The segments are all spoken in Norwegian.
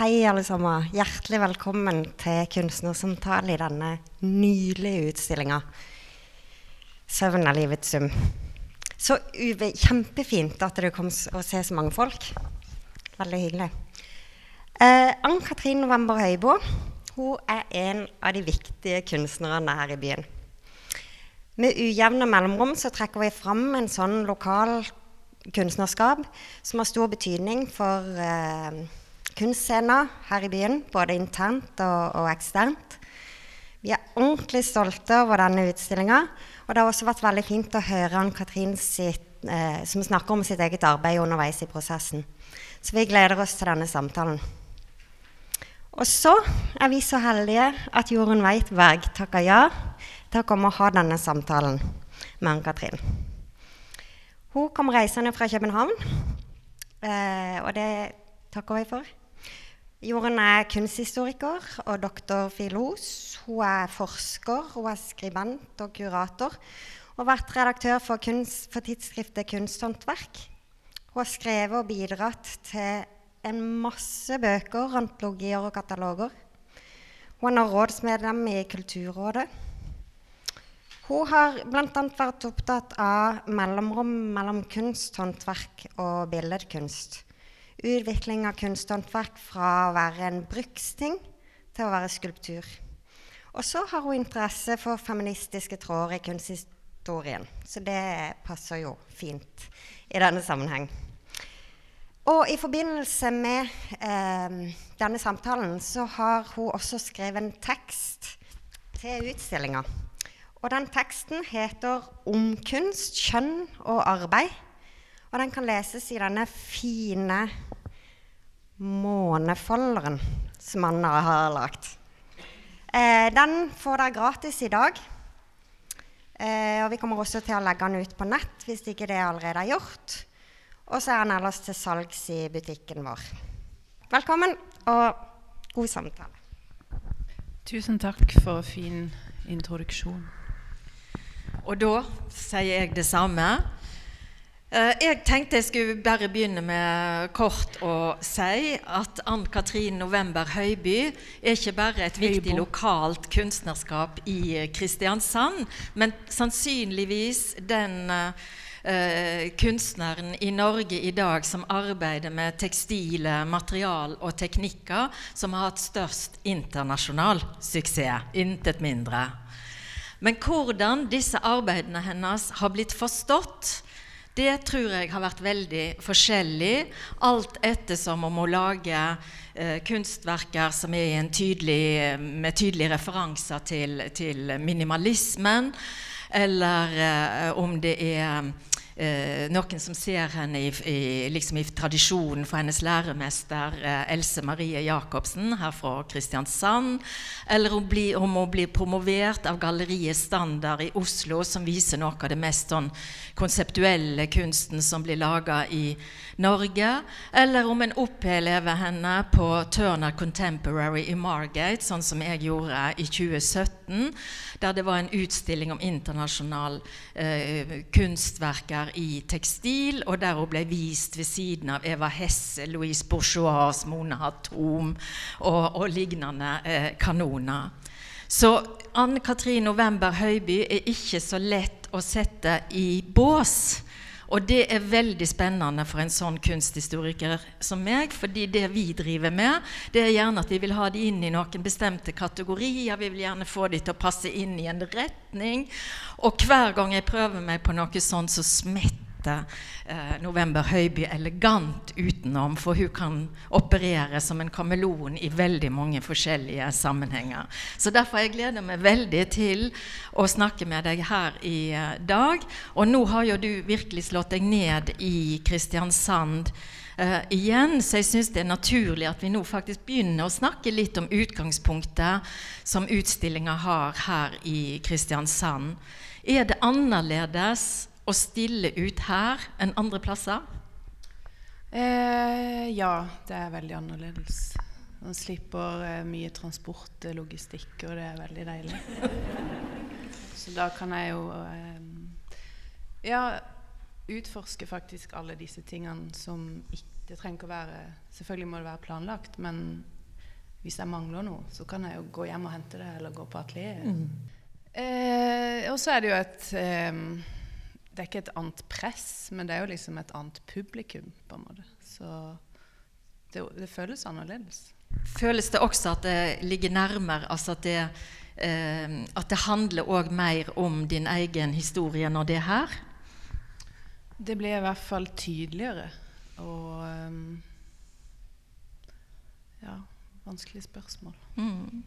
Hei, alle sammen. Hjertelig velkommen til kunstnersamtale i denne nydelige utstillinga 'Søvn er livets sum'. Så kjempefint at det kom og se så mange folk. Veldig hyggelig. Eh, Ann-Katrin November Høibo hun er en av de viktige kunstnerne her i byen. Med ujevne mellomrom så trekker vi fram en sånn lokal kunstnerskap som har stor betydning for eh, kunstscener her i byen, både internt og, og, eksternt. Vi er ordentlig stolte over denne utstillinga. Og det har også vært veldig fint å høre Ann-Katrin eh, som snakker om sitt eget arbeid underveis i prosessen. Så vi gleder oss til denne samtalen. Og så er vi så heldige at Jorunn Weitberg takker ja til å komme og ha denne samtalen med Ann-Katrin. Hun kom reisende fra København, eh, og det takker vi for. Jorunn er kunsthistoriker og doktorfilos. Hun er forsker, hun er skribent og kurator. Og har vært redaktør for, kunst, for tidsskriftet Kunsthåndverk. Hun har skrevet og bidratt til en masse bøker, antologier og kataloger. Hun er rådsmedlem i Kulturrådet. Hun har bl.a. vært opptatt av mellomrom mellom kunsthåndverk og billedkunst. Utvikling av kunsthåndverk fra å være en bruksting til å være skulptur. Og så har hun interesse for feministiske tråder i kunsthistorien. Så det passer jo fint i denne sammenheng. Og i forbindelse med eh, denne samtalen så har hun også skrevet en tekst til utstillinga. Og den teksten heter 'Om kunst, kjønn og arbeid'. Og den kan leses i denne fine månefolderen som Anna har lagd. Eh, den får dere gratis i dag. Eh, og vi kommer også til å legge den ut på nett hvis ikke det allerede er gjort. Og så er den ellers til salgs i butikken vår. Velkommen og god samtale. Tusen takk for fin introduksjon. Og da sier jeg det samme. Eh, jeg tenkte jeg skulle bare begynne med kort å si at Ann-Katrin November Høiby er ikke bare et viktig lokalt kunstnerskap i Kristiansand, men sannsynligvis den uh, kunstneren i Norge i dag som arbeider med tekstile material og teknikker, som har hatt størst internasjonal suksess. Intet mindre. Men hvordan disse arbeidene hennes har blitt forstått, det tror jeg har vært veldig forskjellig, alt ettersom om å lage eh, kunstverker som er tydelig, med tydelige referanser til, til minimalismen, eller eh, om det er noen som ser henne i, i, liksom i, tradisjonen for hennes læremester eh, Else Marie Jacobsen her fra Kristiansand. Eller om, bli, om hun blir promovert av Galleriet Standard i Oslo, som viser noe av det mest sånn, konseptuelle kunsten som blir laga i Norge. Eller om en opplever henne på Turner Contemporary i Margate, sånn som jeg gjorde i 2017, der det var en utstilling om internasjonal eh, kunstverker i tekstil, og der hun ble vist ved siden av Eva Hesse, Louise Bourgeois, Mona Hatom og, og lignende eh, kanoner. Så Anne Katrin November Høiby er ikke så lett å sette i bås. Og det er veldig spennende for en sånn kunsthistoriker som meg. fordi det vi driver med, det er gjerne at vi vil ha de inn i noen bestemte kategorier. Vi vil gjerne få de til å passe inn i en retning. Og hver gang jeg prøver meg på noe sånt, så smetter eh, November Høiby elegant utenom, for hun kan operere som en kameleon i veldig mange forskjellige sammenhenger. Så derfor jeg gleder meg veldig til å snakke med deg her i eh, dag. Og nå har jo du virkelig slått deg ned i Kristiansand. Uh, igjen, så jeg syns det er naturlig at vi nå faktisk begynner å snakke litt om utgangspunktet som utstillinga har her i Kristiansand. Er det annerledes å stille ut her enn andre plasser? Eh, ja, det er veldig annerledes. Man slipper eh, mye transport, eh, logistikk, og det er veldig deilig. Så da kan jeg jo eh, ja, utforske faktisk alle disse tingene som Det trenger ikke å være Selvfølgelig må det være planlagt, men hvis jeg mangler noe, så kan jeg jo gå hjem og hente det, eller gå på atelieret. Mm. Eh, og så er det jo et eh, Det er ikke et annet press, men det er jo liksom et annet publikum, på en måte. Så det, det føles annerledes. Føles det også at det ligger nærmere, altså at det, eh, at det handler òg mer om din egen historie når det er her? Det blir i hvert fall tydeligere. Og um, Ja, vanskelig spørsmål. Mm.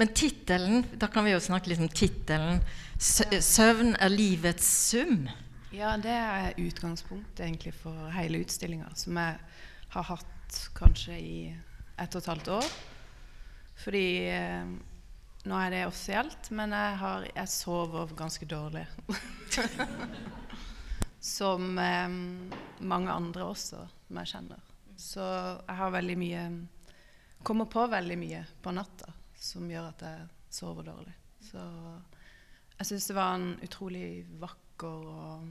Men tittelen, da kan vi jo snakke litt om tittelen. 'Søvn er livets sum'. Ja, det er utgangspunktet egentlig for hele utstillinga, som jeg har hatt kanskje i ett og et halvt år. Fordi eh, nå er det offisielt, men jeg, har, jeg sover ganske dårlig. som eh, mange andre også, som jeg kjenner. Så jeg har veldig mye Kommer på veldig mye på natta som gjør at jeg sover dårlig. Så jeg syns det var en utrolig vakker og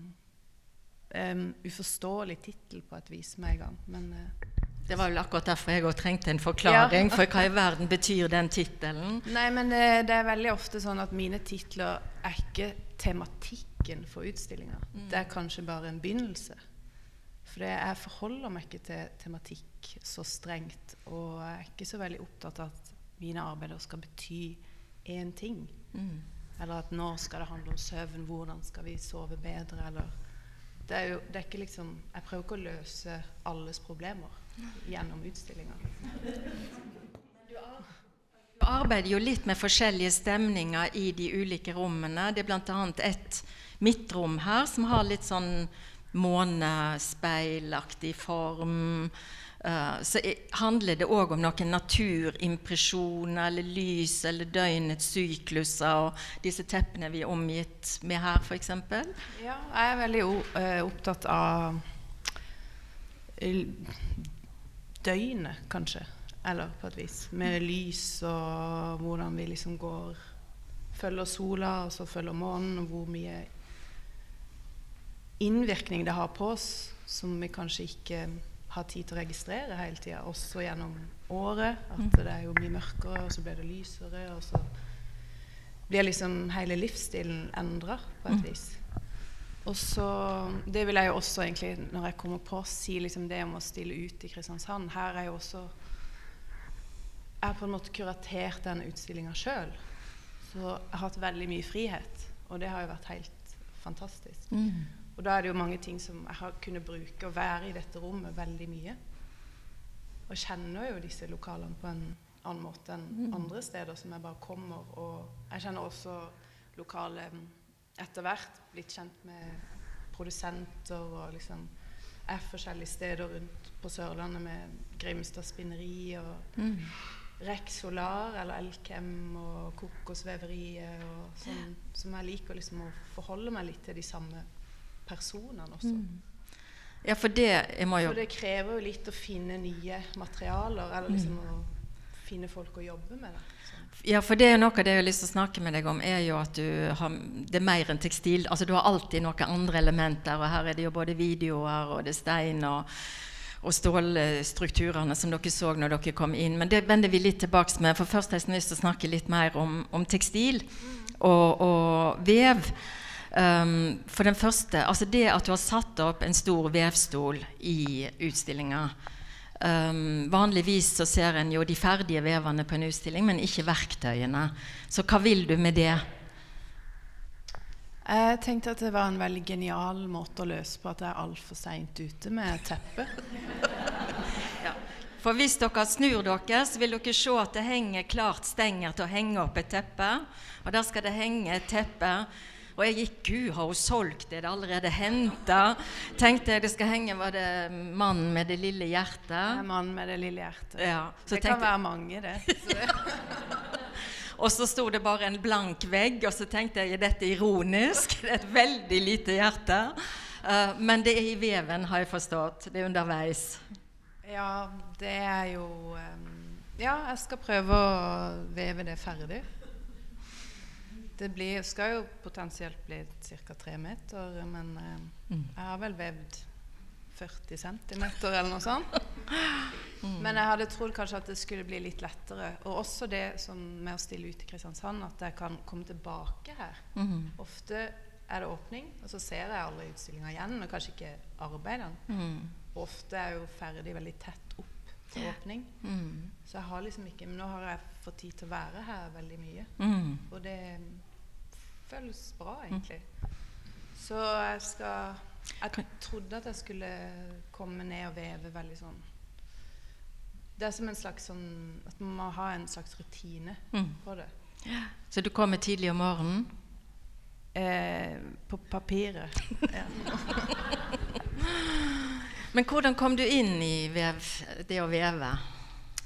um, uforståelig tittel på et vis med en gang. Men uh, Det var vel akkurat derfor jeg òg trengte en forklaring. Ja. For hva i verden betyr den tittelen? Nei, men det, det er veldig ofte sånn at mine titler er ikke tematikken for utstillinga. Det er kanskje bare en begynnelse. For det- jeg forholder meg ikke til tematikk så strengt. Og jeg er ikke så veldig opptatt av at mine arbeider skal bety én ting. Mm. Eller at nå skal det handle om søvn, hvordan skal vi sove bedre, eller det er jo det er ikke liksom Jeg prøver ikke å løse alles problemer gjennom utstillinga. Du arbeider jo litt med forskjellige stemninger i de ulike rommene. Det er bl.a. et midtrom her som har litt sånn månespeilaktig form. Eh, så handler det òg om noen naturimpresjoner eller lys eller døgnets sykluser og disse teppene vi er omgitt med her, f.eks. Ja, jeg er veldig eh, opptatt av døgnet, kanskje. Eller på et vis. Med lys og hvordan vi liksom går Følger sola, og så følger månen, og hvor mye innvirkning det har på oss som vi kanskje ikke har tid til å registrere hele tida, også gjennom året. At det er jo mye mørkere, og så blir det lysere, og så blir liksom hele livsstilen endra på et vis. Og så Det vil jeg jo også egentlig, når jeg kommer på, si liksom det om å stille ut i Kristiansand. Her er jo også Jeg har på en måte kuratert denne utstillinga sjøl. Så jeg har hatt veldig mye frihet, og det har jo vært helt fantastisk. Og da er det jo mange ting som jeg har kunnet bruke og være i dette rommet veldig mye. Og kjenner jo disse lokalene på en annen måte enn andre steder som jeg bare kommer. Og jeg kjenner også lokale mm, etter hvert blitt kjent med produsenter og liksom er forskjellige steder rundt på Sørlandet med Grimstad spinneri og Rex Solar eller Elkem og Kokosveveriet og sånn, som jeg liker liksom å forholde meg litt til de samme personene også. Ja, for det For det krever jo litt å finne nye materialer, eller liksom å finne folk å jobbe med. Da. Ja, for det er noe av det jeg har lyst til å snakke med deg om, er jo at du har, det er mer enn tekstil. Altså du har alltid noen andre elementer, og her er det jo både videoer og det er stein og, og stålstrukturene som dere så når dere kom inn. Men det vender vi litt tilbake med, for først har jeg lyst til å snakke litt mer om, om tekstil og, og vev. Um, for den første, altså det at du har satt opp en stor vevstol i utstillinga. Um, vanligvis så ser en jo de ferdige vevene på en utstilling, men ikke verktøyene. Så hva vil du med det? Jeg tenkte at det var en veldig genial måte å løse på at jeg er altfor seint ute med teppe. For hvis dere snur dere, så vil dere se at det henger klart stenger til å henge opp et teppe. Og der skal det henge et teppe. Og jeg gikk Gud, har hun solgt det? Det er allerede henta. Tenkte jeg det skal henge Var det mannen med det lille hjertet'? Det er 'Mannen mann med det lille hjertet. Ja, så det kan være mange, det. Og så sto det bare en blank vegg, og så tenkte jeg er dette ironisk? Det er et veldig lite hjerte. Uh, men det er i veven, har jeg forstått. Det er underveis. Ja, det er jo um, Ja, jeg skal prøve å veve det ferdig. Det blir, skal jo potensielt bli ca. tre meter, men em, jeg har vel vevd 40 cm eller noe sånt. Men jeg hadde trodd kanskje at det skulle bli litt lettere. Og også det som med å stille ut i Kristiansand, at jeg kan komme tilbake her. Mm. Ofte er det åpning, og så ser jeg alle utstillinga igjen, og kanskje ikke arbeidene. Mm. Ofte er jeg jo ferdig veldig tett opp til åpning. Mm. Så jeg har liksom ikke Men nå har jeg fått tid til å være her veldig mye. Mm. Og det føles bra, egentlig. Så jeg skal Jeg trodde at jeg skulle komme ned og veve veldig sånn Det er som en slags sånn At man må ha en slags rutine Mm. på det. Så du kommer tidlig om morgenen? Eh, på papiret. Ja. Men hvordan kom du inn i vev, det å veve?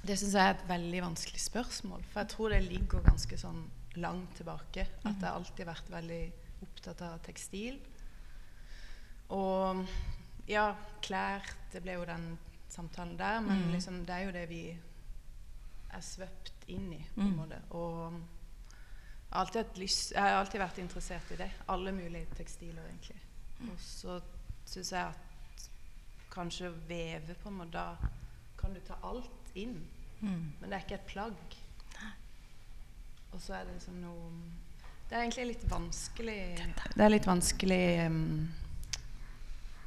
Det syns jeg er et veldig vanskelig spørsmål. For jeg tror det ligger ganske sånn langt tilbake. At jeg alltid har vært veldig opptatt av tekstil. Og ja, klær Det ble jo den samtalen der. Men Mm. liksom, det er jo det vi er svøpt inn i, på en Mm. måte. Og lyst, jeg har alltid vært interessert i det. Alle mulige tekstiler, egentlig. Og så syns jeg at kanskje å veve på en måte Da kan du ta alt inn. Mm. Men det er ikke et plagg. Og så er det liksom noe Det er egentlig litt vanskelig Det er litt vanskelig um,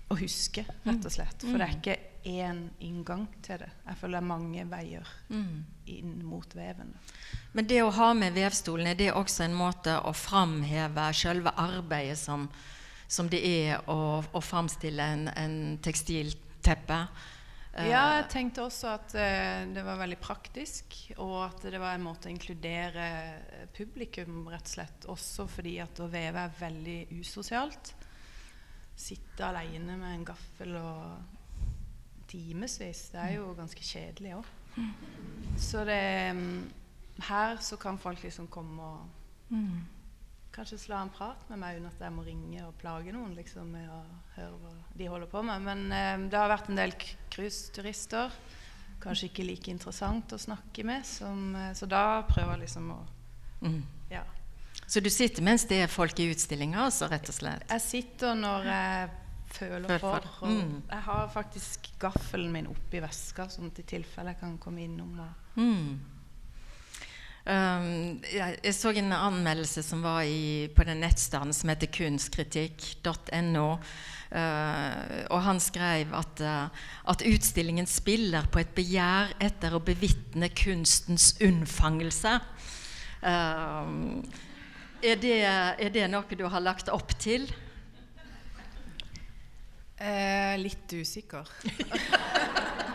å huske, rett og slett. For det er ikke én inngang til det. Jeg føler det er mange veier Mm. inn mot veven. Men det å ha med vevstolen, er det også en måte å framheve selve arbeidet som, som det er å, å framstille en, en tekstilteppe? Eh, Ja, jeg tenkte også at eh, det var veldig praktisk, og at det var en måte å inkludere eh, publikum, rett og slett. Også fordi at å veve er veldig usosialt. Sitte alene med en gaffel og timevis, det er jo ganske kjedelig òg. Så det mm, Her så kan folk liksom komme og mm. kanskje slå en prat med meg uten at jeg må ringe og plage noen liksom, med å høre hva de holder på med. Men eh, det har vært en del cruiseturister. Kanskje ikke like interessant å snakke med, som, eh, så da prøver jeg liksom å Mm. Ja. Så du sitter mens det er folk i utstillinga, altså, rett og slett? Jeg sitter når jeg føler for. for. Mm. Jeg har faktisk gaffelen min oppi veska, sånn i tilfelle jeg kan komme innom og Mm. Um, jeg, jeg så en anmeldelse som var i, på den nettstedet som heter kunstkritikk.no. Uh, og han skrev at, uh, at utstillingen spiller på et begjær etter å bevitne kunstens unnfangelse. Uh, er, det, er det noe du har lagt opp til? eh, Litt usikker.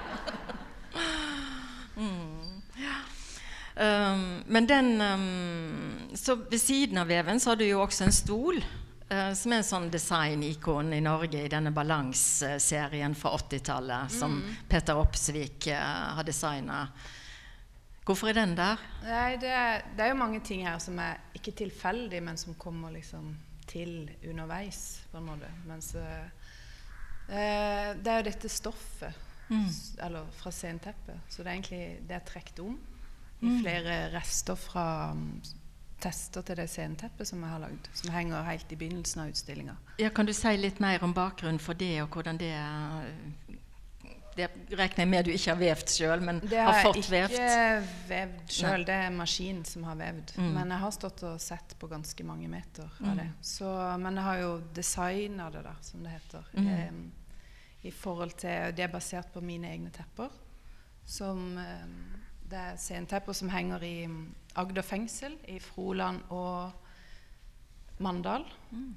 Um, men den um, Så ved siden av veven så har du jo også en stol. uh, som er en sånn designikon i Norge i denne Balans-serien fra 80-tallet. Som Peter Opsvik uh, har designa. Hvorfor er den der? Nei, det er, det er jo mange ting her som er ikke tilfeldig, men som kommer liksom til underveis, på en måte. Mens eh, det er jo dette stoffet, s- eller fra sceneteppet, så det er egentlig det er trukket om i flere rester fra mm, tester til det sceneteppet som jeg har lagd, som henger helt i begynnelsen av utstillinga. Ja, kan du si litt mer om bakgrunnen for det, og hvordan det er Det regner jeg med du ikke har vevd sjøl, men Det har har jeg ikke vevd? vevd sjøl, det er maskin som har vevd. Mm. Men jeg har stått og sett på ganske mange meter av det. Så, men jeg har jo designa det, da, som det heter. Mm. Eh, I forhold til Det er basert på mine egne tepper. Som eh, Det er scenetepper som henger i mm, Agder fengsel, i Froland og Mandal. Mm.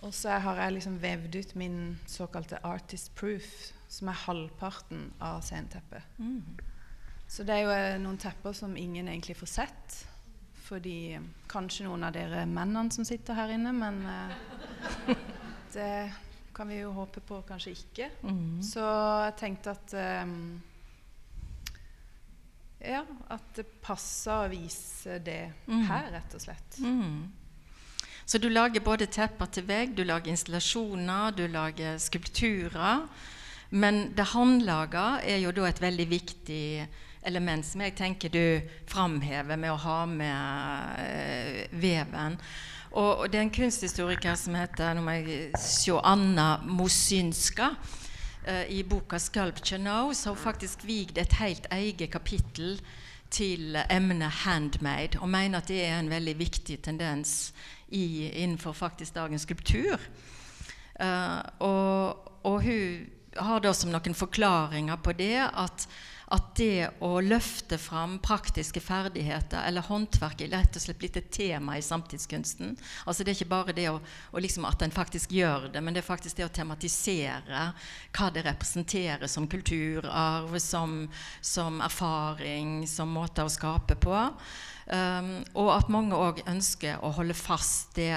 Og så har jeg liksom vevd ut min såkalte artist proof, som er halvparten av sceneteppet. Mm. Så det er jo eh, noen tepper som ingen egentlig får sett. Fordi eh, kanskje noen av dere mennene som sitter her inne, men eh, det kan vi jo håpe på kanskje ikke. Mm. Så jeg tenkte at eh, Ja, at det passer å vise det Mm. her, rett og slett. Mm. Så du lager både tepper til vegg, du lager installasjoner, du lager skulpturer. Men det håndlaga er jo da et veldig viktig element som jeg tenker du framhever med å ha med eh, veven. Og, og det er en kunsthistoriker som heter nå må jeg se, Anna Mosynska, i boka 'Sculpture Now', hun faktisk vigd et helt eget kapittel til emnet 'handmade', og mener at det er en veldig viktig tendens i, innenfor faktisk dagens skulptur. Uh, og, og hun har da som noen forklaringer på det at at det å løfte fram praktiske ferdigheter eller håndverk er rett og slett blitt et tema i samtidskunsten. Altså Det er ikke bare det å, liksom at en faktisk gjør det, men det er faktisk det å tematisere hva det representerer som kulturarv, som, som erfaring, som måter å skape på. Um, og at mange òg ønsker å holde fast det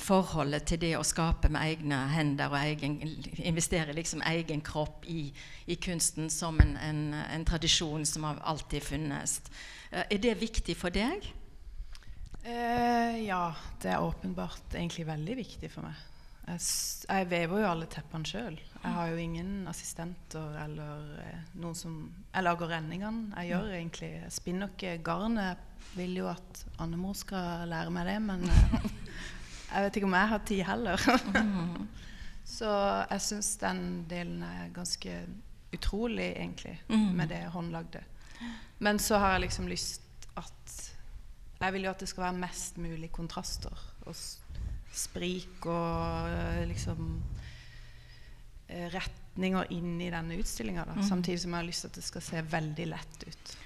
forholdet til det å skape med egne hender og egen, investere liksom egen kropp i, i kunsten som en, en, en, tradisjon som har alltid funnes. Eh, er det viktig for deg? Eh, ja, det er åpenbart egentlig veldig viktig for meg. Jeg, jeg vever jo alle teppene sjøl. Jeg har jo ingen assistenter eller eh, noen som Jeg lager renningene. Jeg gjør egentlig Jeg spinner ikke garnet. Jeg vil jo at Annemor skal lære meg det, men eh, jeg vet ikke om jeg har tid heller. Mm. Så jeg syns den delen er ganske utrolig, egentlig, mm. med det håndlagde. Men så har jeg liksom lyst at Jeg vil jo at det skal være mest mulig kontraster. Og sprik og eh, liksom eh, retninger inn i denne utstillinga. Mm. Samtidig som jeg har lyst til at det skal se veldig lett ut.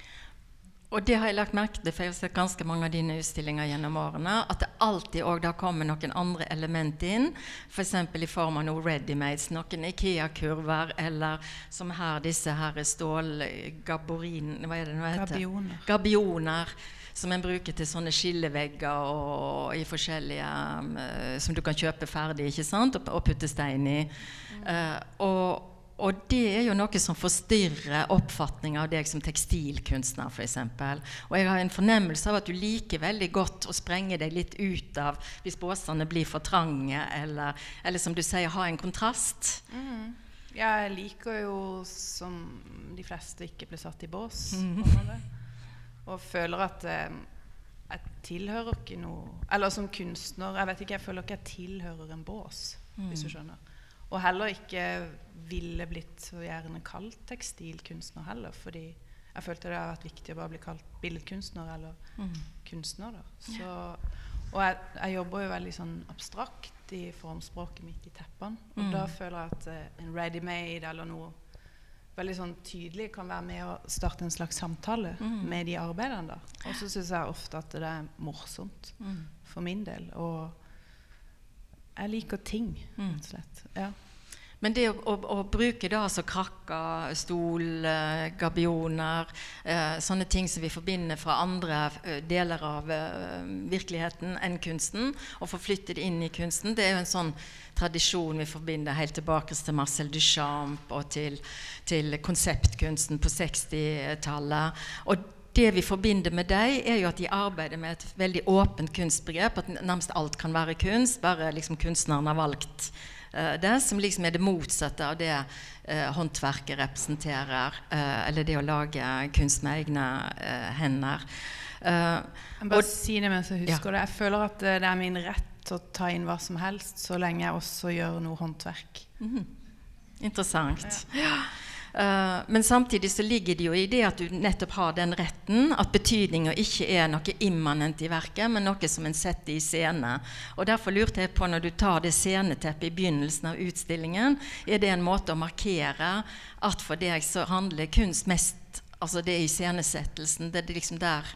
Og det har jeg lagt merke til, for jeg har sett ganske mange av dine utstillinger gjennom årene, at det alltid òg kommer noen andre element inn, f.eks. For i form av noe readymades, noen Ikea-kurver, eller som her disse her stålgaborin... Hva er det nå heter? Gabioner. Gabioner som en bruker til sånne skillevegger og, i forskjellige um, Som du kan kjøpe ferdig ikke sant? Og, og putte stein i. Mm. Uh, og, og det er jo noe som forstyrrer oppfatninga av deg som tekstilkunstner, f.eks. Og jeg har en fornemmelse av at du liker veldig godt å sprenge deg litt ut av hvis båsene blir for trange, eller, eller som du sier, ha en kontrast. Mm. Jeg liker jo, som de fleste, ikke blir satt i bås. Mm. Og føler at eh, jeg tilhører ikke noe Eller som kunstner Jeg vet ikke, jeg føler ikke jeg tilhører en bås, mm. hvis du skjønner. Og heller ikke ville blitt så gjerne kalt tekstilkunstner heller, fordi jeg følte det har vært viktig å bare bli kalt billedkunstner eller mm. kunstner. Så, og jeg, jeg, jobber jo veldig sånn abstrakt i formspråket mitt i teppene. Og mm. da føler jeg at eh, en ready-made eller noe veldig sånn tydelig kan være med å starte en slags samtale mm. med de arbeidene. da. Og så syns jeg ofte at det er morsomt mm. for min del. Og jeg liker ting, mm. rett og slett. Ja. Men det å, å, å, bruke da altså krakker, stol, eh, gabioner, eh, sånne ting som vi forbinder fra andre eh, deler av eh, virkeligheten enn kunsten, og forflytte det inn i kunsten, det er jo en sånn tradisjon vi forbinder helt tilbake til Marcel Duchamp og til, til konseptkunsten på 60-tallet. Det vi forbinder med dem, er jo at de arbeider med et veldig åpent kunstbegrep. At nærmest alt kan være kunst, bare liksom kunstneren har valgt uh, det. Som liksom er det motsatte av det uh, håndverket representerer. Uh, eller det å lage kunst med egne hender. jeg bare og, si det mens jeg husker ja. det. Jeg føler at det er min rett å ta inn hva som helst, så lenge jeg også gjør noe håndverk. Mm. Interessant. Ja. Uh, men samtidig så ligger det jo i det at du nettopp har den retten, at betydninga ikke er noe immanent i verket, men noe som en setter i scene. Og Derfor lurte jeg på, når du tar det sceneteppet i begynnelsen av utstillingen, er det en måte å markere at for deg så handler kunst mest Altså det er iscenesettelsen. Det er liksom der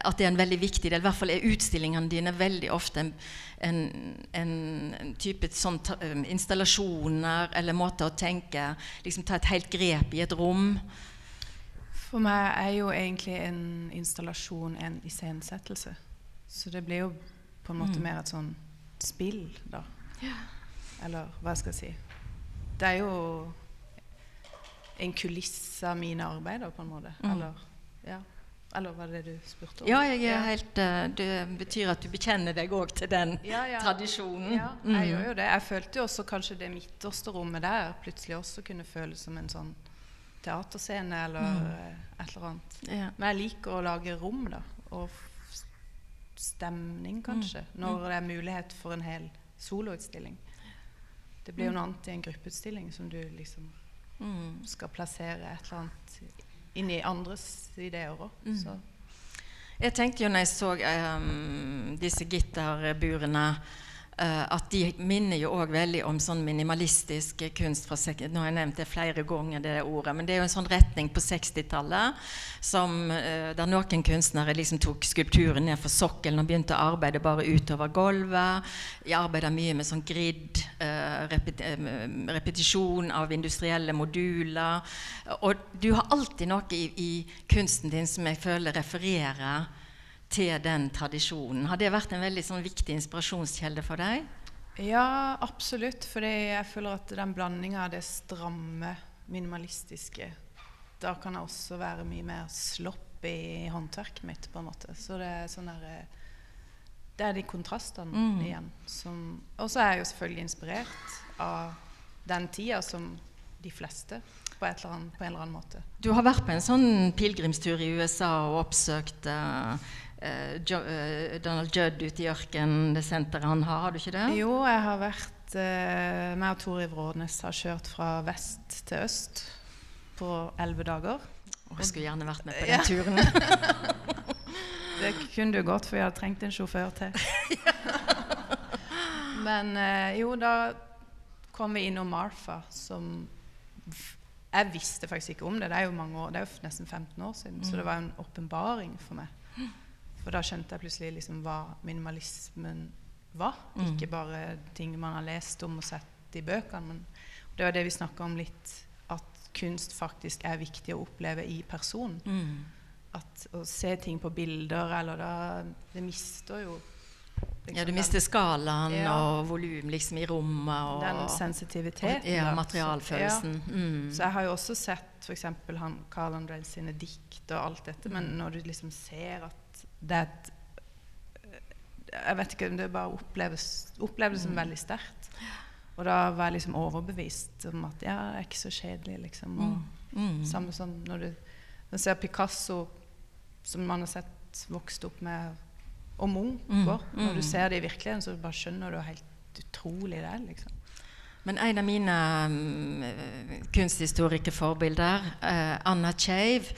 at det er en veldig viktig del. I hvert fall er utstillingene dine veldig ofte en, en, en type sånn um, installasjoner eller måter å tenke liksom Ta et helt grep i et rom. For meg er jo egentlig en installasjon en iscenesettelse. Så det blir jo på en måte mm. mer et sånn spill, da. Ja. Eller hva skal jeg si. Det er jo en kulisse av mine arbeider, på en måte. Mm. Eller ja. Eller var det det du spurte om? Ja, jeg er helt, uh, det betyr at du bekjenner deg òg til den ja, ja. tradisjonen. Ja, jeg mm. gjør jo det. Jeg følte jo også kanskje det midterste rommet der plutselig også kunne føles som en sånn teaterscene eller mm. Eh, et eller annet. Ja. Men jeg liker å lage rom, da. Og stemning, kanskje. Mm. Når mm. det er mulighet for en hel soloutstilling. Det blir jo noe annet i en gruppeutstilling som du liksom Mm. skal plassere et eller annet inn i andres ideer òg. Mm. Jeg tenkte jo når jeg så um, disse gitterburene uh, at de minner jo òg veldig om sånn minimalistisk kunst fra Nå har jeg nevnt det flere ganger, det ordet, men det er jo en sånn retning på 60-tallet som eh, der noen kunstnere liksom tok skulpturen ned for sokkelen og begynte å arbeide bare utover gulvet. De arbeida mye med sånn grid, eh, eh, repetisjon av industrielle moduler. Og du har alltid noe i, i kunsten din som jeg føler refererer til den tradisjonen. Har det vært en veldig sånn viktig inspirasjonskjelde for deg? ja, absolutt. For jeg føler at den blandinga av det stramme, minimalistiske Da kan jeg også være mye mer slopp i håndverket mitt, på en måte. Så det er sånn derre eh, Det er de kontrastene Mm. igjen som Og så er jeg jo selvfølgelig inspirert av den tida som de fleste, på, annet, på en eller annen måte. Du har vært på en sånn pilegrimstur i USA og oppsøkt uh, jo, uh, Donald Judd ute i ørkenen, det senteret han har, har du ikke det? Jo, jeg har vært uh, meg og Tor Iver Rådnes har kjørt fra vest til øst på elleve dager. Og jeg skulle gjerne vært med på den Ja. turen. Det kunne du godt, for jeg hadde trengt en sjåfør til. Men eh, jo, da kom vi innom Marfa, som Jeg visste faktisk ikke om det. Det er jo år, det er jo nesten 15 år siden, så det var en åpenbaring for meg. For da skjønte jeg plutselig liksom hva minimalismen var. Ikke bare ting man har lest om og sett i bøkene. Men det var det vi snakka om litt, at kunst faktisk er viktig å oppleve i personen Mm. At å se ting på bilder eller da Det mister jo liksom Ja, du mister skalaen Ja. og volum liksom i rommet og den sensitiviteten. ja, materialfølelsen. Så, Mm. så jeg har jo også sett f.eks. han Carl Andrell sine dikt og alt dette, men Mm. når du liksom ser at det er et Jeg vet ikke, det bare oppleves, oppleves Mm. som veldig sterkt. Og da var jeg liksom overbevist om at ja, det er ikke så kjedelig, liksom. Og Mm. Samme som når du, når du ser Picasso, som man har sett vokst opp med, og munker. Mm. Når mm. du ser det i virkeligheten, så bare skjønner du helt utrolig det liksom. Men en av mine um, kunsthistorikerforbilder, uh, Anna Chave,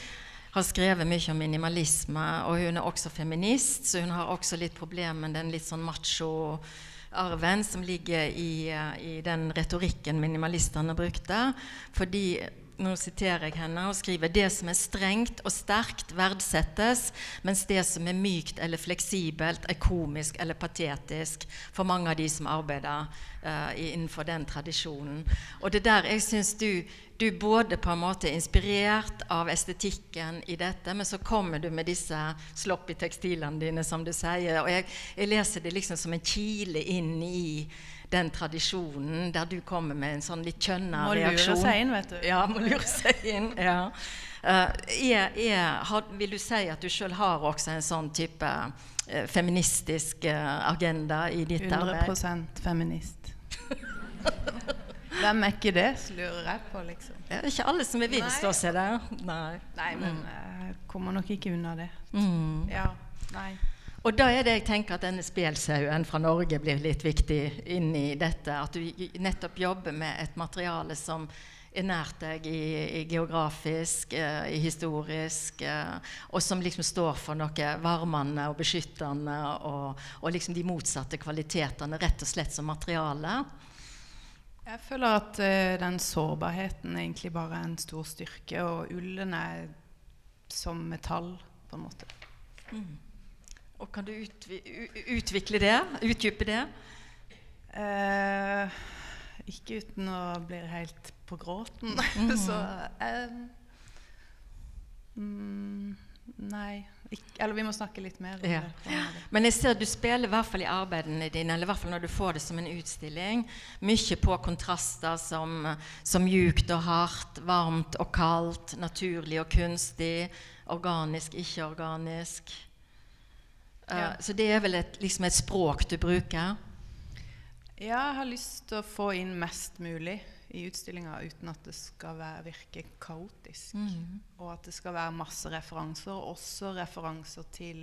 har skrevet mye om minimalisme, og hun er også feminist, så hun har også litt problemer med den litt sånn macho-arven som ligger i, eh, i den retorikken minimalistene brukte. Fordi nå siterer jeg henne, og skriver det som er strengt og sterkt verdsettes, mens det som er mykt eller fleksibelt, er komisk eller patetisk for mange av de som arbeider uh, innenfor den tradisjonen. Og det der jeg syns du, du både på en måte er inspirert av estetikken i dette, men så kommer du med disse sloppy tekstilene dine, som du sier. Og jeg, jeg leser det liksom som en kile inn i den tradisjonen der du kommer med en sånn litt kjønna Må lure seg inn, vet du. Ja, må lure seg inn. ja. Uh, er, er, har, vil du si at du sjøl har også en sånn type uh, feministisk uh, agenda i ditt arbeid? 100% feminist. Hvem er ikke det, lurer jeg på, liksom. Det er ikke alle som er Nei. vilst å se det. Nei. Nei, men jeg kommer nok ikke unna det. Mm. Ja, nei. Og da er det jeg tenker at denne spelsauen fra Norge blir litt viktig inn i dette. At du nettopp jobber med et materiale som er nært deg i, i geografisk, eh, i historisk, eh, og som liksom står for noe varmende og beskyttende, og, og liksom de motsatte kvalitetene, rett og slett som materiale. Jeg føler at eh, den sårbarheten er egentlig bare er en stor styrke, og ullen er som metall, på en måte. Og kan du utvi utvikle det? Utdype det? Eh, ikke uten å bli helt på gråten. Så eh, mm, Nei. Ikke, eller vi må snakke litt mer om Ja. det. Men jeg ser du spiller i hvert fall i arbeidene dine, eller i hvert fall når du får det som en utstilling, mye på kontraster som, som mjukt og hardt, varmt og kaldt, naturlig og kunstig, organisk, ikke-organisk. Eh, Ja. Så det er vel et, liksom et språk du bruker? Ja, jeg har lyst til å få inn mest mulig i utstillinga uten at det skal være, virke kaotisk. Og at det skal være masse referanser, og også referanser til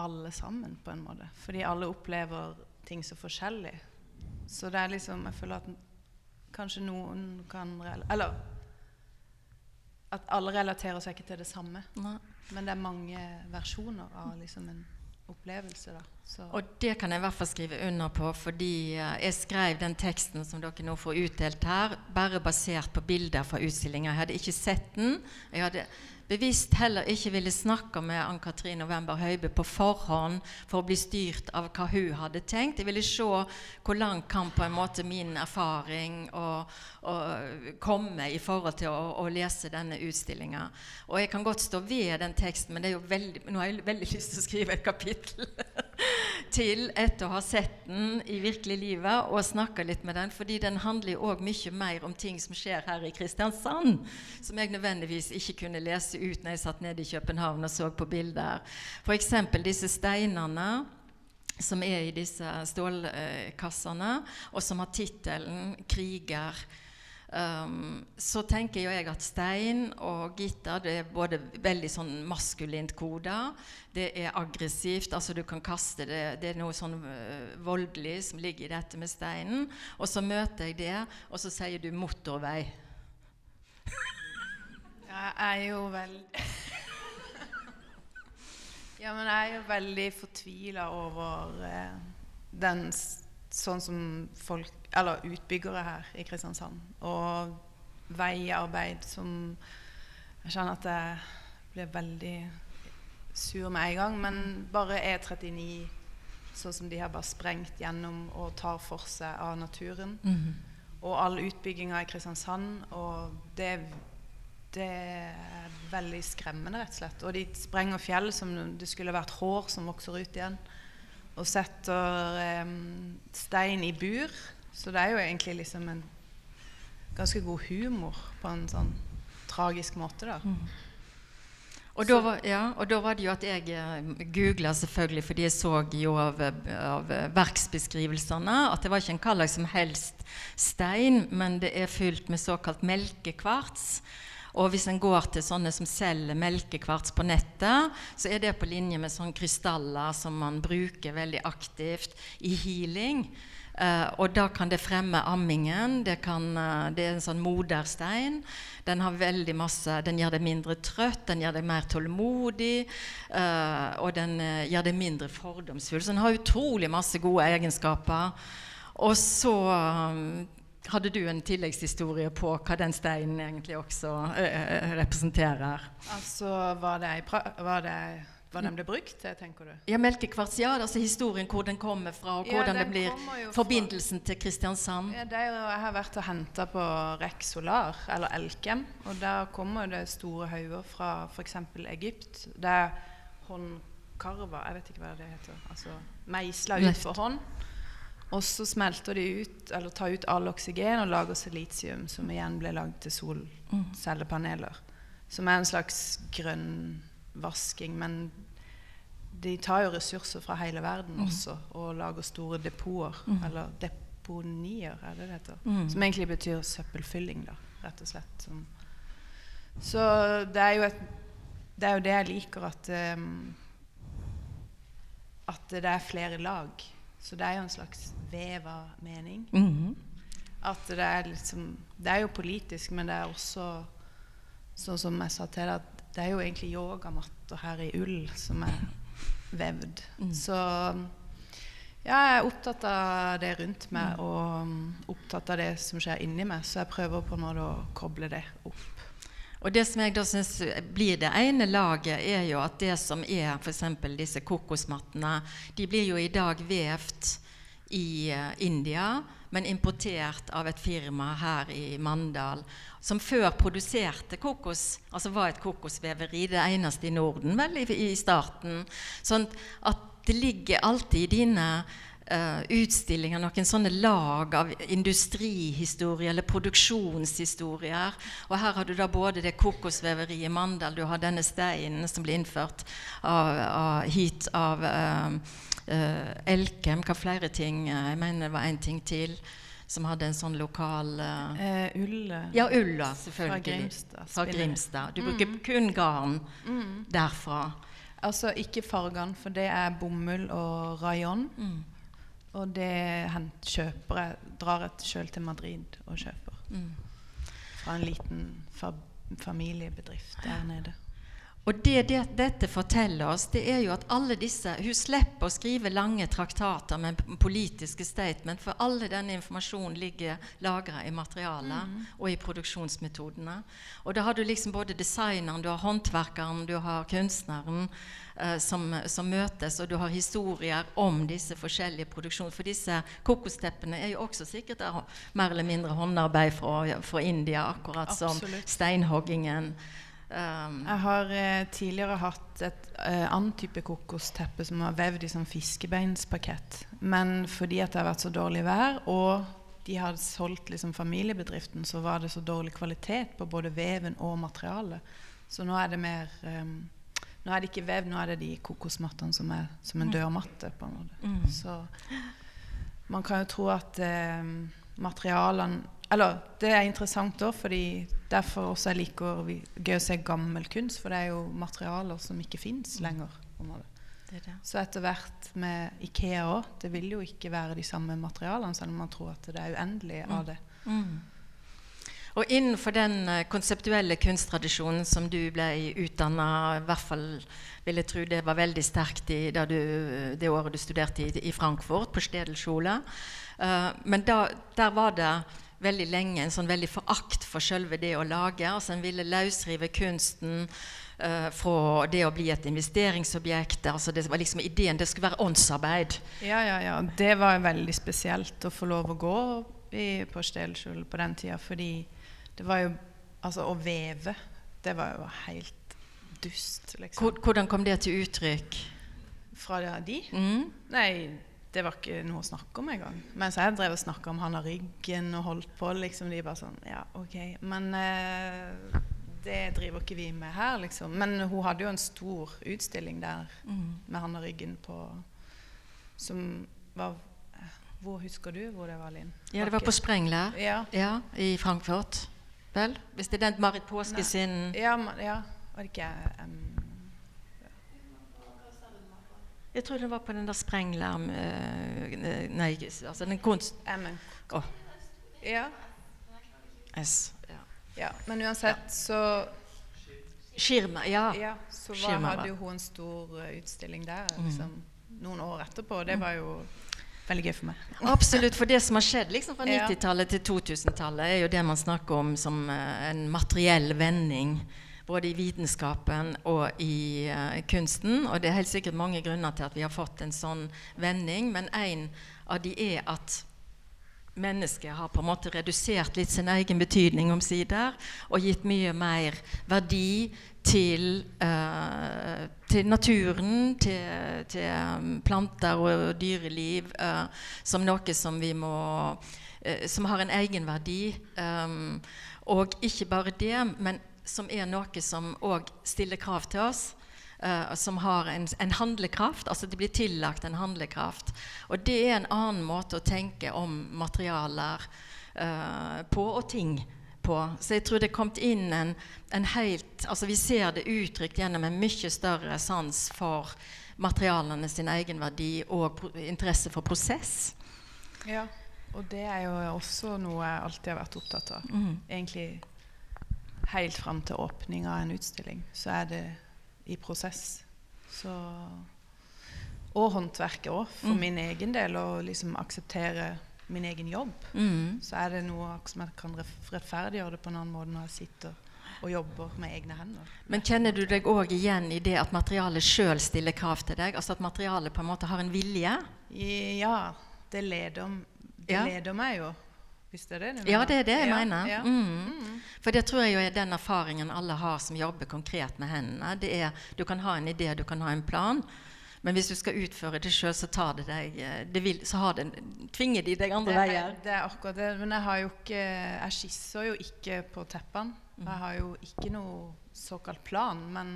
alle sammen, på en måte. Fordi alle opplever ting så forskjellig. Så det er liksom Jeg føler at kanskje noen kan Eller at alle relaterer seg ikke til det samme. Nei. Men det er mange versjoner av liksom en opplevelse, da. Så Og det kan jeg i hvert fall skrive under på, fordi eh, jeg skrev den teksten som dere nå får utdelt her, bare basert på bilder fra utstillinga. Jeg hadde ikke sett den. Jeg hadde bevisst heller ikke ville snakke med Ann-Katrin November Høibe på forhånd for å bli styrt av hva hun hadde tenkt. Jeg ville se hvor langt kan på en måte min erfaring og, og komme i forhold til å, å lese denne utstillinga. Og jeg kan godt stå ved den teksten, men det er jo veldig, nå har jeg veldig lyst til å skrive et kapittel til etter å ha sett den i virkelig livet og snakka litt med den, fordi den handler òg mye mer om ting som skjer her i Kristiansand, som jeg nødvendigvis ikke kunne lese ut når jeg satt nede i København og så på bilder. F.eks. disse steinene som er i disse stålkassene, og som har tittelen 'Kriger'. Um, så tenker jo jeg at stein og gitter det er både veldig sånn maskulint koda. Det er aggressivt, altså du kan kaste det. Det er noe sånn uh, voldelig som ligger i dette med steinen. Og så møter jeg det, og så sier du 'motorvei'. Jeg er jo veldig Ja, men jeg er jo veldig fortvila over uh, den Sånn som folk Eller utbyggere her i Kristiansand. Og veiarbeid som Jeg kjenner at jeg blir veldig sur med en gang. Men bare E39, sånn som de har bare sprengt gjennom og tar for seg av naturen. Og all utbygginga i Kristiansand. Og det det er veldig skremmende, rett og slett. Og de sprenger fjell som det skulle vært hår som vokser ut igjen. Og setter em, stein i bur. Så det er jo egentlig liksom en ganske god humor på en sånn tragisk måte, da. Og da, var, ja, og da var det jo at jeg eh, googla selvfølgelig, fordi jeg så jo av, av verksbeskrivelsene at det var ikke en hva som helst stein, men det er fylt med såkalt melkekvarts. Og hvis en går til sånne som selger melkekvarts på nettet, så er det på linje med sånne krystaller som man bruker veldig aktivt i healing. Uh, og da kan det fremme ammingen. Det, kan, uh, det er en sånn moderstein. Den har veldig masse Den gjør deg mindre trøtt, den gjør deg mer tålmodig, uh, og den gjør deg mindre fordomsfull. Så den har utrolig masse gode egenskaper. Og så um, hadde du en tilleggshistorie på hva den steinen egentlig også eh, representerer. Altså, var det, var det hva den ble brukt til, tenker du? Ja, Melkekvarts, ja. Altså historien hvor den kommer fra, og Ja, hvordan det blir forbindelsen fra- til Kristiansand. Ja, det er jeg har vært og henta på Rec Solar, eller Elkem. Og der kommer det store hauger fra f.eks. Egypt. Det er håndkarva Jeg vet ikke hva det heter. Altså meisla ut for hånd. Og så smelter de ut, eller tar ut all oksygen og lager silisium, som igjen blir lagd til solcellepaneler. Som er en slags grønn vasking. Men de tar jo ressurser fra hele verden også, og lager store depoter. Eller deponier, er det det heter. Som egentlig betyr søppelfylling, da, rett og slett. Så det er jo, et, det er jo det jeg liker, at um, At det er flere lag. Så det er jo en slags vev av mening. -hmm. At det er liksom Det er jo politisk, men det er også sånn som jeg sa til deg, at det er jo egentlig yogamatter her i ull som er vevd. Så ja, jeg er opptatt av det rundt meg, og um, opptatt av det som skjer inni meg. Så jeg prøver på en måte å koble det opp. Og det som jeg da synes blir det ene laget, er jo at det som er f.eks. disse kokosmattene, de blir jo i dag vevt i eh, India, men importert av et firma her i Mandal, som før produserte kokos, altså var et kokosveveri, det eneste i Norden vel i, i starten. Sånn at det ligger alltid i dine utstillinger noen sånne lag av industrihistorie eller produksjonshistorier. Og her har du da både det kokosveveriet i Mandal, du har denne steinen som ble innført av, av, hit av eh, uh, Elkem. Hva flere ting? eh, Jeg mener det var en ting til som hadde en sånn lokal uh, Eh, ull eh, Ja, ulla, selvfølgelig. Fra Grimstad, Fra. Grimstad. Du bruker kun garn derfra. Altså ikke fargene, for det er bomull og rayon. Og det kjøper jeg, drar jeg sjøl til Madrid og kjøper. Mm. Fra en liten fa familiebedrift der nede. Og det, det dette forteller oss, det er jo at alle disse Hun slipper å skrive lange traktater med politiske statement, for alle denne informasjonen ligger lagra i materialet og i produksjonsmetodene. Og da har du liksom både designeren, du har håndverkeren, du har kunstneren eh, som, som møtes, og du har historier om disse forskjellige produksjonene. For disse kokosteppene er jo også sikkert mer eller mindre håndarbeid fra, fra India, akkurat som steinhoggingen. Um, Jeg har eh, tidligere hatt et eh, annet type kokosteppe som var vevd i sånn fiskebeinspakett. Men fordi at det har vært så dårlig vær, og de hadde solgt liksom familiebedriften, så var det så dårlig kvalitet på både veven og materialet. Så nå er det mer eh, Nå er det ikke vev, nå er det de kokosmattene som er som en dørmatte. på en måte. Mm. Så man kan jo tro at eh, materialene Eller det er interessant òg, fordi derfor også jeg liker vi, gøy å se gammel kunst, for det er jo materialer som ikke fins lenger. på det det. Så etter hvert med Ikea òg, det vil jo ikke være de samme materialene, selv om man tror at det er uendelig av det. Mm. Og innenfor den eh, konseptuelle kunsttradisjonen som du ble utdanna I hvert fall vil jeg tro det var veldig sterkt i, da du, det året du studerte i, i Frankfurt, på Stedelskjole. Uh, men da, der var det veldig lenge en sånn veldig forakt for selve det å lage. altså En ville løsrive kunsten uh, fra det å bli et investeringsobjekt. altså Det var liksom ideen det skulle være åndsarbeid. Ja, ja, ja. Det var veldig spesielt å få lov å gå i, på Stelskjul på den tida, fordi det var jo Altså, å veve, det var jo helt dust, liksom. Hvordan kom det til uttrykk? Fra de? Mm? Nei, det var ikke noe å snakke om engang. Mens jeg drev og snakka om han av ryggen og holdt på, liksom. De bare sånn Ja, OK. Men eh, det driver ikke vi med her, liksom. Men hun hadde jo en stor utstilling der Mm. med han av ryggen på Som var Hvor husker du hvor det var, Linn? Ja, det var på Sprengler. Ja. Ja, i Frankfurt. Vel? Hvis det er den Marit Påske Nei. sin Ja, ja. Var det ikke um, Jeg tror det var på den der Sprenglarm uh, Nei, altså den kunst... Åh, Ja. S. Ja. ja. Men uansett, så Skirma, ja. Ja, så var, Skirma, hadde jo hun en stor uh, utstilling der Mm. liksom, noen år etterpå. Det var jo veldig gøy for meg. Absolutt. For det som har skjedd liksom fra Ja. 90-tallet til 2000-tallet, er jo det man snakker om som uh, en materiell vending. Både i vitenskapen og i uh, kunsten. Og det er helt sikkert mange grunner til at vi har fått en sånn vending, men en av de er at mennesket har på en måte redusert litt sin egen betydning omsider og gitt mye mer verdi til, uh, til naturen, til, til um, planter og dyreliv, uh, som noe som vi må uh, Som har en egenverdi. Um, og ikke bare det, men som er noe som òg stiller krav til oss Uh, som har en, en handlekraft. Altså det blir tillagt en handlekraft. Og det er en annen måte å tenke om materialer uh, på, og ting på. Så jeg tror det er kommet inn en, en helt Altså vi ser det uttrykt gjennom en mye større sans for materialene sin egenverdi og interesse for prosess. Ja, og det er jo også noe jeg alltid har vært opptatt av. Mm. Egentlig helt fram til åpning av en utstilling, så er det i prosess. Så Og håndverket òg, for Mm. min egen del. Å liksom akseptere min egen jobb. Mm. Så er det noe som jeg kan rettferdiggjøre det på en annen måte når jeg sitter og jobber med egne hender. Men kjenner du deg òg igjen i det at materialet sjøl stiller krav til deg? Altså at materialet på en måte har en vilje? Ja, det leder, det leder meg jo. Hvis det er det du mener? Ja, det er det jeg ja, mener. Ja. Mm. Mm. For det tror jeg jo er den erfaringen alle har som jobber konkret med hendene. Det er, du kan ha en idé, du kan ha en plan, men hvis du skal utføre det sjøl, så tar det deg eh, det vil, Så har det, tvinger de deg andre er, veier. det er akkurat det. Men jeg har jo ikke Jeg skisser jo ikke på teppene. Mm. Jeg har jo ikke noe såkalt plan, men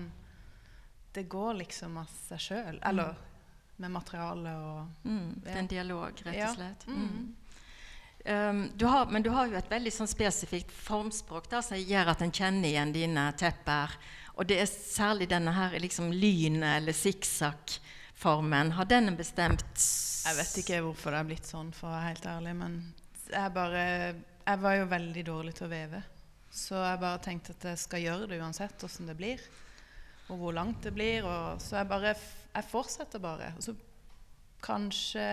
det går liksom av seg sjøl. Eller med materiale og Mm, det er en dialog, rett og slett. Mm. Mm. Um, du har, men du har jo et veldig sånn spesifikt formspråk da, som gjør at en kjenner igjen dine tepper. Og det er særlig denne her liksom lynet eller sikksakk-formen. Har den en bestemt Jeg vet ikke hvorfor det er blitt sånn, for å være helt ærlig, men jeg bare Jeg var jo veldig dårlig til å veve. Så jeg bare tenkte at jeg skal gjøre det uansett åssen det blir. Og hvor langt det blir. Og, så jeg bare Jeg fortsetter bare. Og så kanskje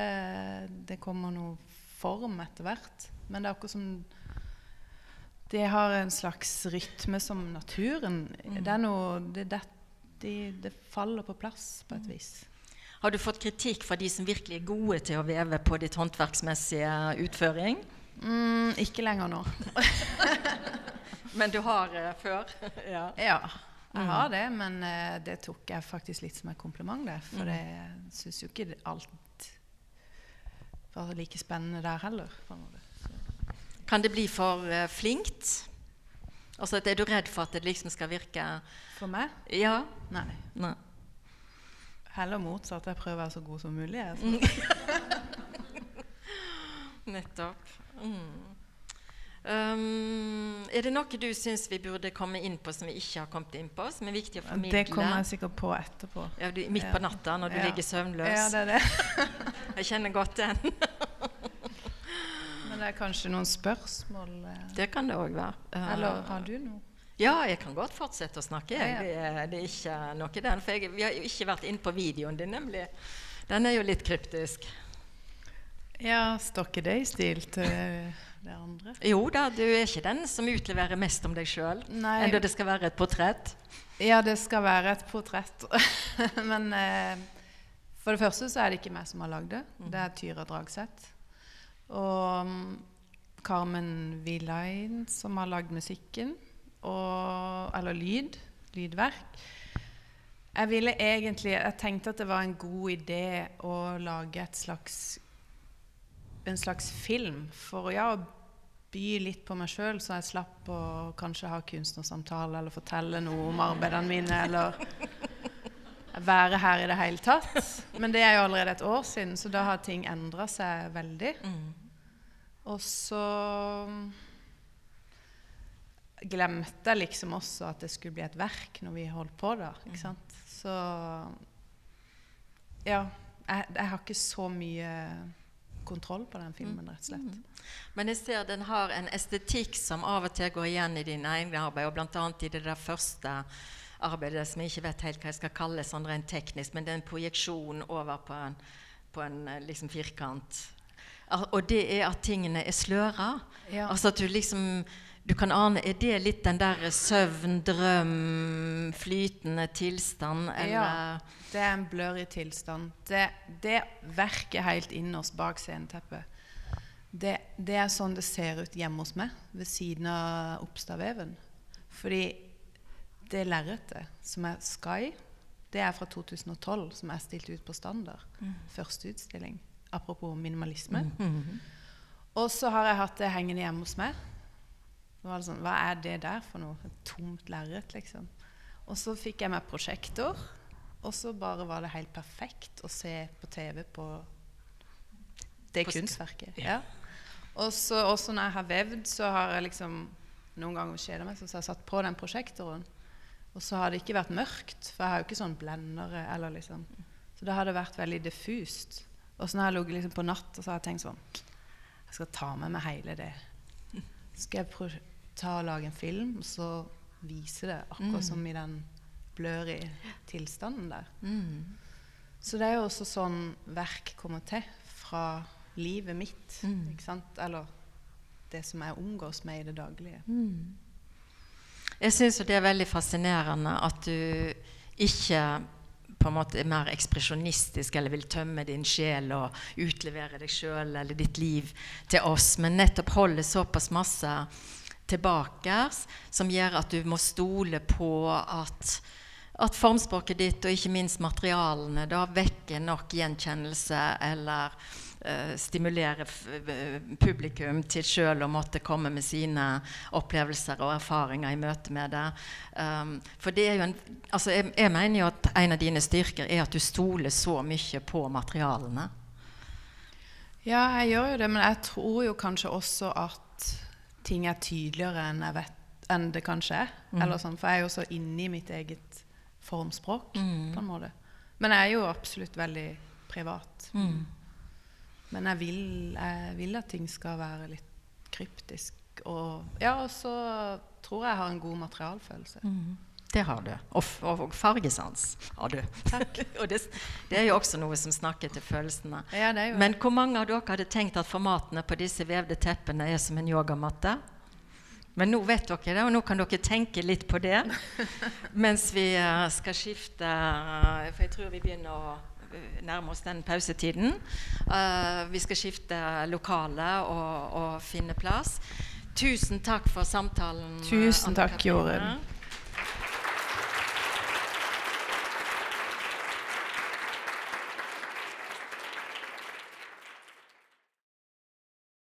det kommer noe form etter hvert. Men det er akkurat som Det har en slags rytme som naturen. Det er noe det, det, det, det faller på plass på et vis. Har du fått kritikk fra de som virkelig er gode til å veve på ditt håndverksmessige utføring? Mm, ikke lenger nå. Men du har uh, før? ja. Ja, jeg har det, men uh, det tok jeg faktisk litt som et kompliment. Det, for jeg syns jo ikke alt var like spennende der heller. Kan det bli for uh, flinkt? Altså, Er du redd for at det liksom skal virke For meg? Ja? Nei. Nei. Heller motsatt. Jeg prøver å være så god som mulig. jeg. Nettopp. Mm. Um, er det noe du syns vi burde komme inn på som vi ikke har kommet inn på? Som er viktig å formidle? Det kommer jeg sikkert på etterpå. ja, du, midt på natta når du Ja. ligger søvnløs. Ja, det er det. Jeg kjenner godt den. Men det er kanskje noen spørsmål? eh, Det kan det òg være. Uh, Eller har du noe? Ja, jeg kan godt fortsette å snakke. Jeg. Det, det er ikke noe den. For jeg, vi har jo ikke vært inne på videoen din, nemlig. Den er jo litt kryptisk. Ja, står ikke det i stil til det andre? Jo da, du er ikke den som utleverer mest om deg sjøl. Enda det skal være et portrett. Ja, det skal være et portrett. Men eh, for det første så er det ikke meg som har lagd det. Det er Tyra Dragseth. Og mm, Carmen Villain som har lagd musikken. Og, eller lyd. Lydverk. Jeg ville egentlig Jeg tenkte at det var en god idé å lage et slags en slags film for ja, å by litt på meg sjøl, så jeg slapp å kanskje ha kunstnersamtale eller fortelle noe om arbeidene mine, eller være her i det hele tatt. Men det er jo allerede et år siden, så da har ting endra seg veldig. Og så glemte jeg liksom også at det skulle bli et verk når vi holdt på da. ikke sant? Så ja. Jeg, jeg har ikke så mye kontroll på den filmen, rett og slett. Men jeg ser den har en estetikk som av og til går igjen i dine egne arbeid, og bl.a. i det der første arbeidet som jeg ikke vet helt hva jeg skal kalle sånn rent teknisk, men det er en projeksjon over på en, på en eh, liksom firkant. Og det er at tingene er sløra. Ja. Altså at du liksom du kan ane, Er det litt den der søvn, drøm, flytende tilstand, eller Ja, det er en blurry tilstand. Det, det verket helt innerst bak sceneteppet, det, det er sånn det ser ut hjemme hos meg, ved siden av oppstaveven. Fordi det lerretet, som er Sky, det er fra 2012, som er stilt ut på Standard. Første utstilling. Apropos minimalisme. Og så har jeg hatt det hengende hjemme hos meg. Det var sånn, Hva er det der for noe? Et tomt lerret, liksom. Og så fikk jeg meg prosjektor, og så bare var det helt perfekt å se på TV på det På kunstverket. Ja. Og så også når jeg har vevd, så har jeg liksom Noen ganger kjeda meg, så har jeg satt på den prosjektoren. Og så har det ikke vært mørkt, for jeg har jo ikke sånn blendere. eller liksom. Så det hadde vært veldig diffust. Og så når jeg har ligget liksom på natt, og så har jeg tenkt sånn Jeg skal ta med meg hele det. Skal jeg ta og lage en film, og så vise det akkurat som i den blurry tilstanden der. Så det er jo også sånn verk kommer til fra livet mitt. Ikke sant? Eller det som jeg omgås med i det daglige. Jeg syns det er veldig fascinerende at du ikke på en måte er mer ekspresjonistisk eller vil tømme din sjel og utlevere deg sjøl eller ditt liv til oss, men nettopp holder såpass masse tilbake som gjør at du må stole på at at formspråket ditt og ikke minst materialene da vekker nok gjenkjennelse eller eh, eh, publikum til sjøl å måtte komme med sine opplevelser og erfaringer i møte med det. Um, for det er jo en, altså jeg, jeg mener jo at en av dine styrker er at du stoler så mye på materialene. Ja, jeg gjør jo det, men jeg tror jo kanskje også at ting er tydeligere enn, vet, enn det kanskje er. Eller sånn, for jeg er jo så inni mitt eget formspråk, på en måte. Men jeg er jo absolutt veldig privat. Men jeg vil, jeg vil at ting skal være litt kryptisk. Og ja, og så tror jeg jeg har en god materialfølelse. Det har du. Og, og, fargesans har du. Takk. og det, det er jo også noe som snakker til følelsene. Ja, det er jo Men hvor mange av dere hadde tenkt at formatene på disse vevde teppene er som en yogamatte? Men nå vet dere det, og nå kan dere tenke litt på det mens vi eh, skal skifte eh, For jeg tror vi begynner å nærme oss den pausetiden. Uh, vi skal skifte lokale og, og finne plass. Tusen takk for samtalen. Tusen takk, Jorunn.